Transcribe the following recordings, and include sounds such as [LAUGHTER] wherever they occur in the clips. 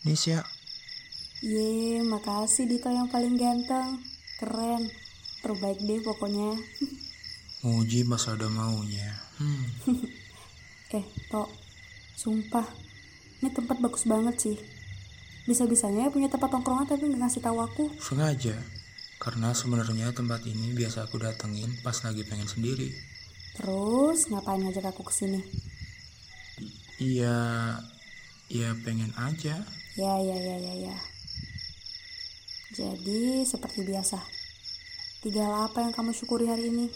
Nisya, Ye, makasih Dito yang paling ganteng. Keren. Terbaik deh pokoknya. muji mas ada maunya. Hmm, [LAUGHS] Eh, Tok. Sumpah. Ini tempat bagus banget sih. Bisa-bisanya punya tempat tongkrongan tapi nggak ngasih tahu aku. sengaja. Karena sebenarnya tempat ini biasa aku datengin pas lagi pengen sendiri. Terus ngapain ngajak aku ke sini? Iya, ya pengen aja. Ya, ya, ya, ya, ya. Jadi, seperti biasa. Tiga hal apa yang kamu syukuri hari ini?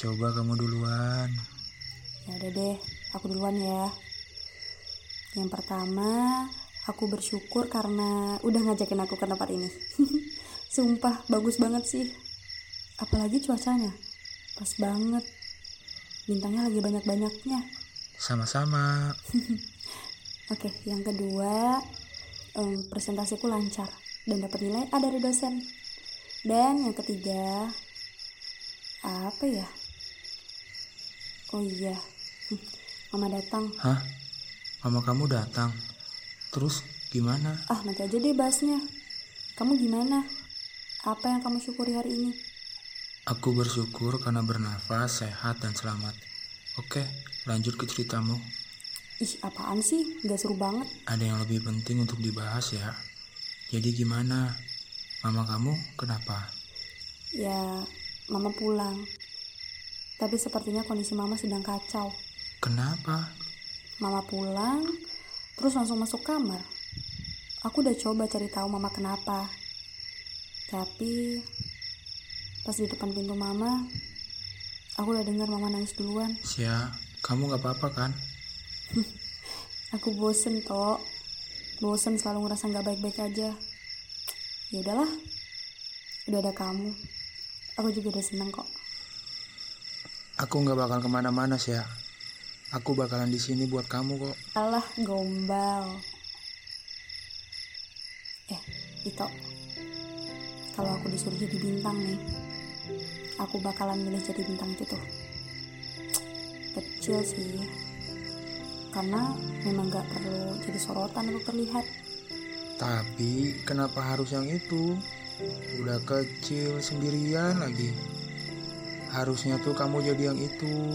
Coba kamu duluan. Ya udah deh, aku duluan ya. Yang pertama, aku bersyukur karena udah ngajakin aku ke tempat ini. [LAUGHS] Sumpah, bagus banget sih. Apalagi cuacanya. Pas banget. Bintangnya lagi banyak-banyaknya. Sama-sama. [LAUGHS] Oke, yang kedua, em, presentasiku lancar dan dapat nilai A dari dosen. Dan yang ketiga, apa ya? Oh iya, Hmm, mama datang. Hah? Mama kamu datang. Terus gimana? Ah, nanti aja deh bahasnya. Kamu gimana? Apa yang kamu syukuri hari ini? Aku bersyukur karena bernafas, sehat, dan selamat. Oke, lanjut ke ceritamu. Ih, apaan sih? Gak seru banget. Ada yang lebih penting untuk dibahas ya. Jadi gimana? Mama kamu kenapa? Ya, mama pulang. Tapi sepertinya kondisi mama sedang kacau. Kenapa? Mama pulang, terus langsung masuk kamar. Aku udah coba cari tahu mama kenapa. Tapi pas di depan pintu mama, aku udah dengar mama nangis duluan. Sia, kamu gak apa-apa kan? [LAUGHS] Aku bosen toh. Bosen selalu ngerasa nggak baik-baik aja. Ya udahlah. Udah ada kamu. Aku juga udah seneng kok. Aku gak bakal ke mana-mana sih Aku bakalan di sini buat kamu kok. Alah, gombal. Eh, Ito. Kalau aku disuruh jadi bintang nih, aku bakalan milih jadi bintang itu tuh. Kecil sih. Karena memang gak perlu jadi sorotan untuk terlihat. Tapi kenapa harus yang itu? Udah kecil sendirian lagi. Harusnya tuh kamu jadi yang itu.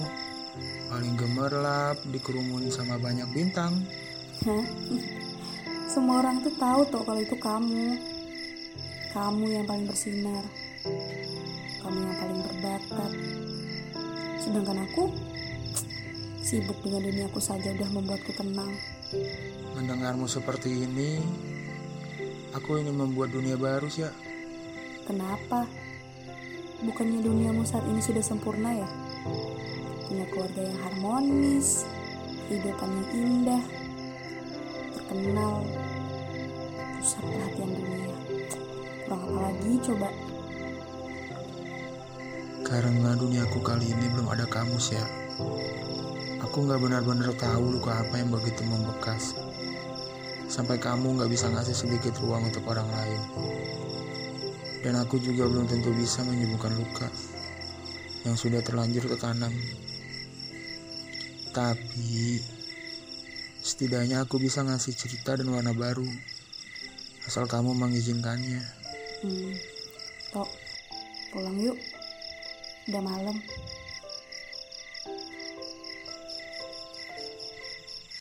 Paling gemerlap, dikerumunin sama banyak bintang. Hah? Semua orang tuh tahu tuh kalau itu kamu. Kamu yang paling bersinar. Kamu yang paling berbakat. Sedangkan aku sibuk dengan duniaku saja udah membuatku tenang. Mendengarmu seperti ini, aku ingin membuat dunia baru sih. Kenapa? Bukannya duniamu saat ini sudah sempurna ya? Punya keluarga yang harmonis, kehidupan yang indah, terkenal, pusat perhatian dunia. Kurang apa lagi coba? Karena duniaku kali ini belum ada kamu sih. Aku nggak benar-benar tahu luka apa yang begitu membekas. Sampai kamu nggak bisa ngasih sedikit ruang untuk orang lain. Dan aku juga belum tentu bisa menyembuhkan luka yang sudah terlanjur tertanam. Tapi setidaknya aku bisa ngasih cerita dan warna baru. Asal kamu mengizinkannya. Hmm, tok, pulang yuk. Udah malam.